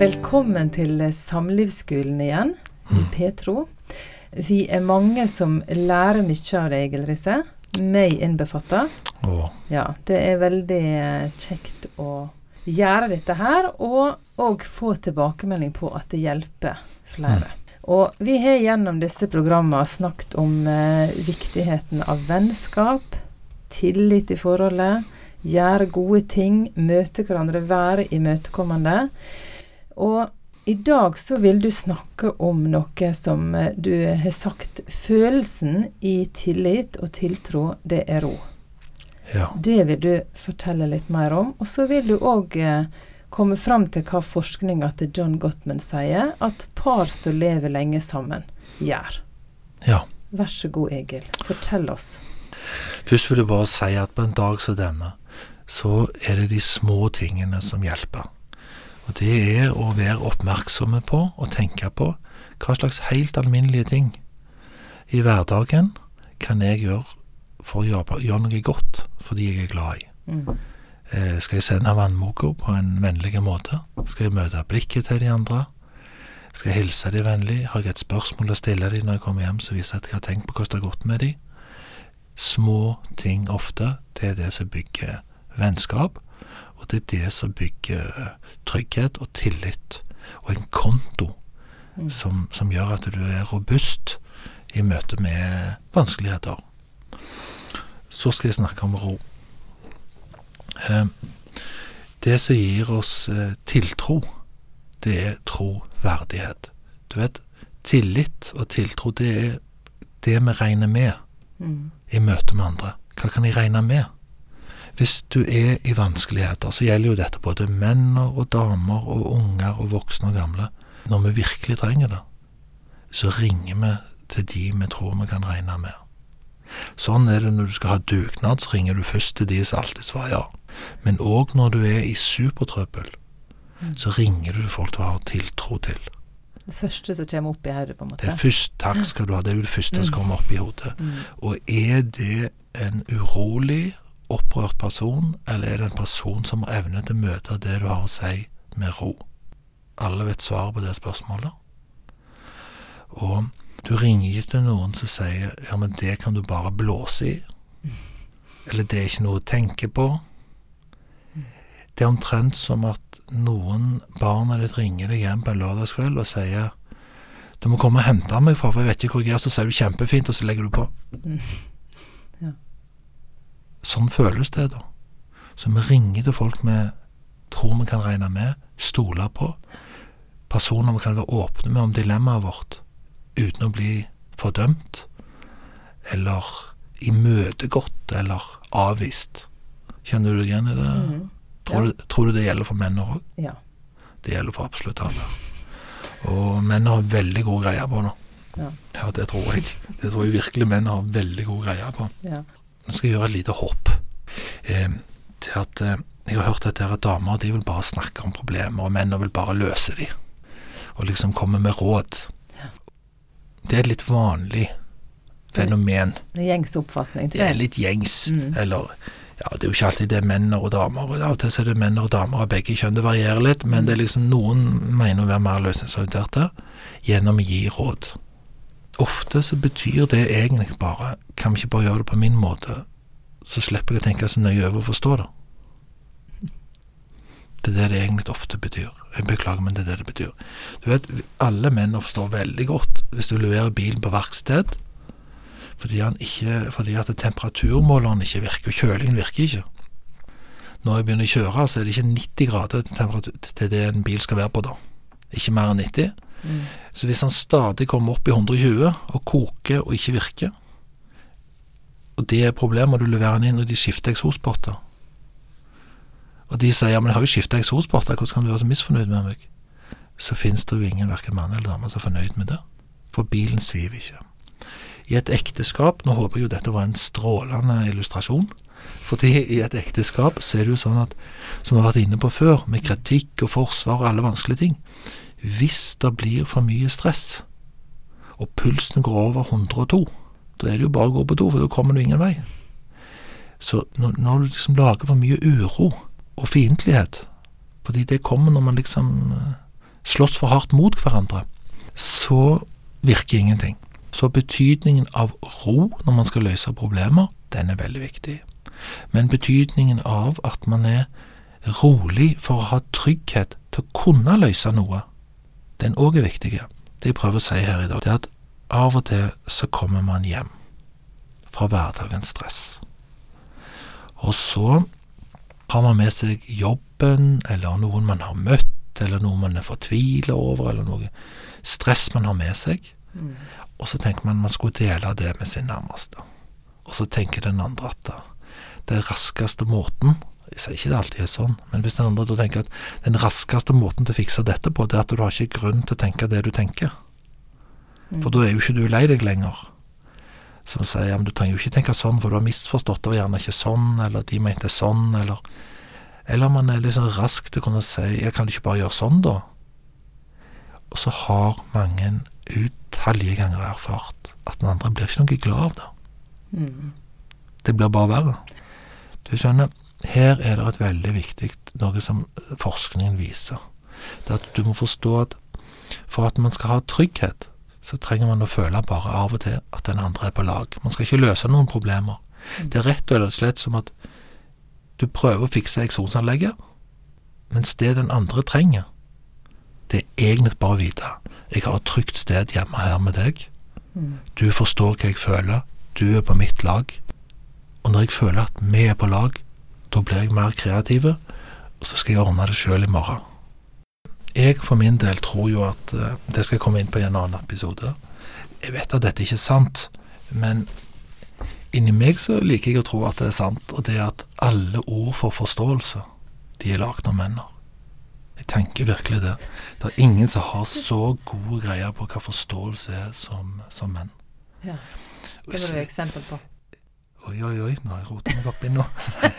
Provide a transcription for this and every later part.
Velkommen til Samlivsskolen igjen, i Petro. Vi er mange som lærer mye av deg, Egil Meg innbefatta. Ja, det er veldig eh, kjekt å gjøre dette her, og òg få tilbakemelding på at det hjelper flere. Og vi har gjennom disse programmene snakket om eh, viktigheten av vennskap, tillit i forholdet, gjøre gode ting, møte hverandre, være imøtekommende. Og i dag så vil du snakke om noe som eh, du har sagt Følelsen i tillit og tiltro, det er ro. ja. Det vil du fortelle litt mer om. Og så vil du òg eh, komme fram til hva forskninga til John Gottman sier at par som lever lenge sammen, gjør. ja. Vær så god, Egil. Fortell oss. Først vil jeg bare si at på en dag som denne, så er det de små tingene som hjelper. Og det er å være oppmerksomme på og tenke på hva slags helt alminnelige ting i hverdagen kan jeg gjøre for å gjøre, gjøre noe godt fordi jeg er glad i. Mm. Eh, skal jeg sende vannmoka på en vennlig måte? Skal jeg møte blikket til de andre? Skal jeg hilse de vennlig? Har jeg et spørsmål å stille de når jeg kommer hjem som viser at jeg har tenkt på hvordan det har gått med de? Små ting ofte, det er det som bygger vennskap, og det er det som bygger trygghet og tillit, og en konto som, som gjør at du er robust i møte med vanskeligheter. Så skal jeg snakke om ro. Eh, Det som gir oss eh, tiltro, det er troverdighet. Du vet, tillit og tiltro, det er det vi regner med Mm. i møte med andre. Hva kan jeg regne med? Hvis du er i vanskeligheter, så gjelder jo dette både menn og damer og unger og voksne og gamle. Når vi virkelig trenger det, så ringer vi til de vi tror vi kan regne med. Sånn er det når du skal ha dugnad, så ringer du først til de som alltid svarer ja. Men òg når du er i supertrøbbel, så ringer du til folk du har tiltro til. Det første som kommer opp i hodet, på en måte? Det er først, takk skal du ha, det er jo det første som kommer opp i hodet. Mm. Og er det en urolig, opprørt person, eller er det en person som har evne til å møte det du har å si, med ro? Alle vet svaret på det spørsmålet. Og du ringer ikke til noen som sier ja, men det kan du bare blåse i. Eller det er ikke noe å tenke på. Det er omtrent som at noen barna ditt ringer deg hjem på en lørdagskveld og sier du må komme og hente meg, for jeg vet ikke hvor jeg er. Så sier du kjempefint, og så legger du på. Sånn føles det, da. Så vi ringer til folk vi tror vi kan regne med, stole på. Personer vi kan være åpne med om dilemmaet vårt, uten å bli fordømt. Eller imøtegått, eller avvist. Kjenner du deg igjen i det? Mhm. Tror, Ja. du, tror du det gjelder for menn òg? Ja. Det gjelder for absolutt alle. Og menn har veldig god greie på nå. Ja. Ja, det tror jeg. Det tror jeg virkelig menn har veldig god greie på. ja. Nå skal jeg gjøre et lite hopp eh, til at eh, jeg har hørt at dere damer de vil bare snakke om problemer, og menn vil bare løse de. Og liksom komme med råd. Det er et litt vanlig fenomen. En gjengs oppfatning. Det er litt gjengs. Mm. Eller ja, det er jo ikke alltid det er menn og damer. og Av og til er det menn og damer av begge kjønn. Det varierer litt, men det er liksom noen mener å være mer løsningsorienterte gjennom å gi råd. Ofte så betyr det egentlig bare Kan vi ikke bare gjøre det på min måte, så slipper jeg å tenke så nøye over å forstå det. Det er det det egentlig ofte betyr. Jeg beklager, men det er det det betyr. Du vet, alle menn forstår veldig godt hvis du leverer bilen på verksted fordi, ikke, fordi at temperaturmåleren ikke virker, og kjølingen virker ikke. Når jeg begynner å kjøre, så er det ikke 90 grader til det en bil skal være på da. Ikke mer enn 90. Mm. Så hvis han stadig kommer opp i 120 og koker og ikke virker, og det er problemet, du leverer den inn og de skifter eksospotter, og de sier ja, men jeg har jo skiftet eksospotter, hvordan kan du være så misfornøyd med meg? Så finnes det jo ingen, hverken mann eller dame, som er fornøyd med det. For bilen sviver ikke. I et ekteskap, nå håper jeg jo dette var en strålende illustrasjon, fordi i et ekteskap så er det jo sånn at, som vi har vært inne på før, med kritikk og forsvar og alle vanskelige ting, hvis det blir for mye stress, og pulsen går over 102, da er det jo bare å gå på do, for da kommer du ingen vei. Så når, når du liksom lager for mye uro og fiendtlighet, fordi det kommer når man liksom eh, slåss for hardt mot hverandre, så virker ingenting. Så betydningen av ro når man skal løse problemer, den er veldig viktig. Men betydningen av at man er rolig for å ha trygghet til å kunne løse noe, den òg er viktig. Det jeg prøver å si her i dag, det er at av og til så kommer man hjem fra hverdagens stress. Og så har man med seg jobben, eller noen man har møtt, eller noe man er fortvila over, eller noe stress man har med seg. Mm. Og så tenker man man skulle dele det med sin nærmeste. Og så tenker den andre at det raskeste måten Jeg sier ikke det alltid er sånn, men hvis den andre da tenker at den raskeste måten til å fikse dette på, det er at du har ikke grunn til å tenke det du tenker. Mm. For da er jo ikke du lei deg lenger. Som sier ja, men du trenger jo ikke tenke sånn, for du har misforstått, det var gjerne ikke sånn, eller de mente sånn, eller Eller man er litt sånn rask til å kunne si jeg kan du ikke bare gjøre sånn, da? Og så har mange utallige ganger erfart at den andre blir ikke noe glad av det. Mm. Det blir bare verre. Du skjønner, her er det et veldig viktig noe som forskningen viser. Det er at du må forstå at for at man skal ha trygghet, så trenger man å føle bare av og til at den andre er på lag. Man skal ikke løse noen problemer. Det er rett og slett som at du prøver å fikse eksosanlegget, mens det den andre trenger, det er egentlig bare å vite jeg har et trygt sted hjemme her med deg. Mm. Du forstår hva jeg føler. Du er på mitt lag. Og når jeg føler at vi er på lag, da blir jeg mer kreativ, og så skal jeg ordne det sjøl i morgen. Jeg for min del tror jo at uh, Det skal komme inn på en annen episode. Jeg vet at dette ikke er sant, men inni meg så liker jeg å tro at det er sant, og det er at alle ord for forståelse, de er lagd av menn. Jeg tenker virkelig det. Det er ingen som har så gode greier på hva forståelse er som, som menn. Ja. Det var du eksempel på. Oi, oi, oi, nå har jeg rota meg oppi nå.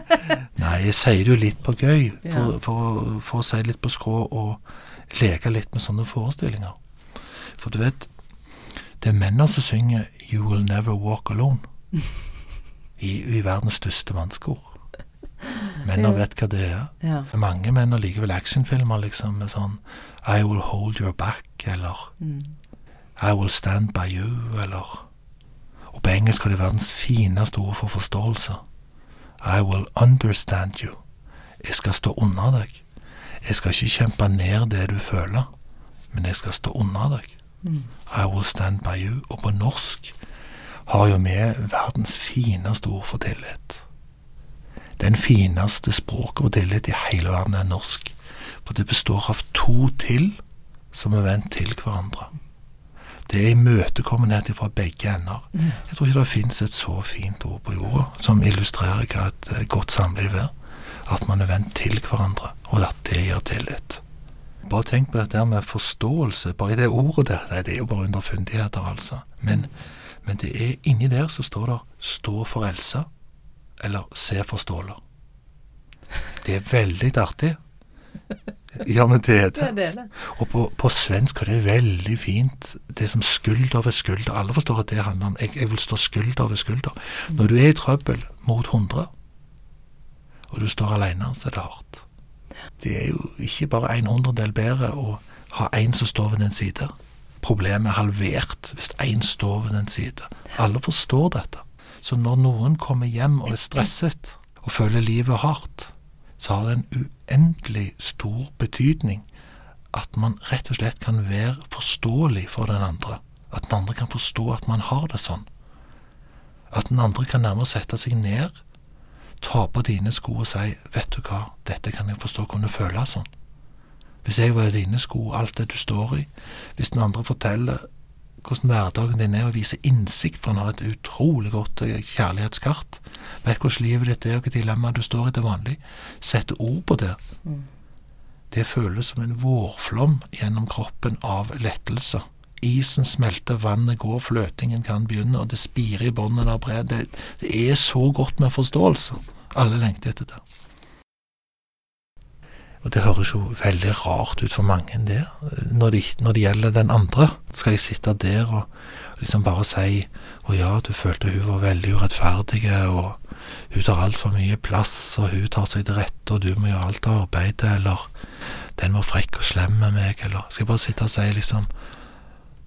Nei, jeg sier det jo litt på gøy, for, for, for, å si litt på skrå og leke litt med sånne forestillinger. For du vet, det er mennene som synger 'You Will Never Walk Alone' i, i verdens største mannskor. Mennene vet hva det er. Ja. Mange menn liker vel actionfilmer liksom med sånn 'I will hold your back', eller mm. 'I will stand by you', eller og på engelsk har de verdens fineste ord for forståelse. I will understand you. Jeg skal stå under deg. Jeg skal ikke kjempe ned det du føler, men jeg skal stå under deg. Mm. I will stand by you. Og på norsk har jo vi verdens fineste ord for tillit. Den fineste språket for tillit i hele verden er norsk. For det består av to til som er vendt til hverandre. Det er imøtekommenhet fra begge ender. Jeg tror ikke det finnes et så fint ord på jorda som illustrerer hva et eh, godt samliv er. At man er vendt til hverandre, og at det gir tillit. Bare tenk på dette med forståelse. Bare i det ordet der. Nei, det er jo bare underfundigheter, altså. Men, men det er inni der så står det 'stå for Elsa', eller 'se for Ståle'. Det er veldig artig. Ja, men det er det. det, er det. Og på, på, svensk er det veldig fint. Det som skulder ved skulder. Alle forstår at det handler om jeg, jeg vil stå skulder ved skulder. Når du er i trøbbel mot 100, og du står alene, så er det hardt. Det er jo ikke bare en hundredel bedre å ha en som står ved den side. Problemet er halvert hvis én står ved den side. Alle forstår dette. Så når noen kommer hjem og er stresset og føler livet hardt, så har det en uendelig stor betydning at man rett og slett kan være forståelig for den andre. At den andre kan forstå at man har det sånn. At den andre kan nærmere sette seg ned, ta på dine sko og si 'Vet du hva, dette kan jeg forstå kunne føles sånn'. Hvis jeg var i dine sko, alt det du står i Hvis den andre forteller hvordan hverdagen din er, og vise innsikt, for han har et utrolig godt eh, kjærlighetskart. Vet hvordan livet ditt er, og hvilke dilemmaer du står i til vanlig. Sette ord på det. Mm. Det føles som en vårflom gjennom kroppen av lettelse. Isen smelter, vannet går, fløtingen kan begynne, og det spirer i båndene av brev. Det, det er så godt med forståelse. Alle lengter etter det. Og det høres jo veldig rart ut for mange, det. Når det, når det gjelder den andre, skal jeg sitte der og liksom bare si å ja, du følte hun var veldig urettferdig, og hun tar altfor mye plass, og hun tar seg til rette, og du må gjøre alt arbeidet, eller den var frekk og slem med meg, eller Skal jeg bare sitte og si liksom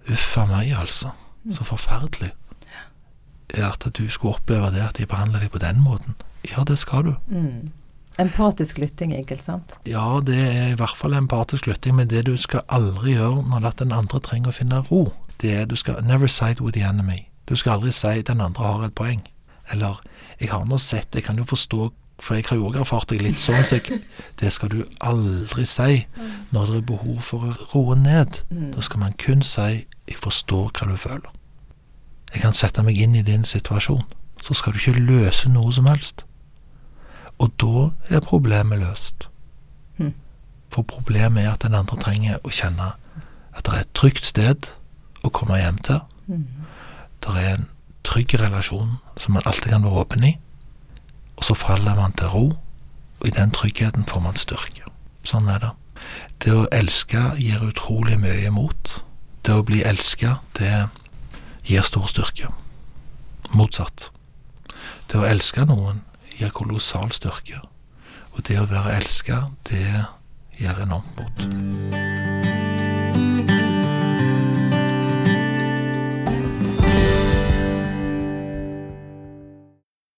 Uff a meg, altså. Så forferdelig. Er at du skulle oppleve det, at de behandler deg på den måten. Ja, det skal du. Mm. Empatisk lytting, ikke sant? Ja, det er i hvert fall empatisk lytting, men det du skal aldri gjøre når den andre trenger å finne ro, det er du skal never side with the enemy. Du skal aldri si 'den andre har et poeng', eller 'jeg har nå sett, jeg kan jo forstå for jeg har jo òg erfart deg litt sånn, så jeg, det skal du aldri si når det er behov for å roe ned. Da skal man kun si 'jeg forstår hva du føler'. Jeg kan sette meg inn i din situasjon. Så skal du ikke løse noe som helst. Og da er problemet løst. Mm. For problemet er at den andre trenger å kjenne at det er et trygt sted å komme hjem til. Mm. Det er en trygg relasjon som man alltid kan være åpen i. Og så faller man til ro, og i den tryggheten får man styrke. Sånn er det. Det å elske gir utrolig mye imot. Det å bli elska, det gir stor styrke. Motsatt. Det å elske noen gir kolossal styrke. Og det å være elska, det gjør enormt mot.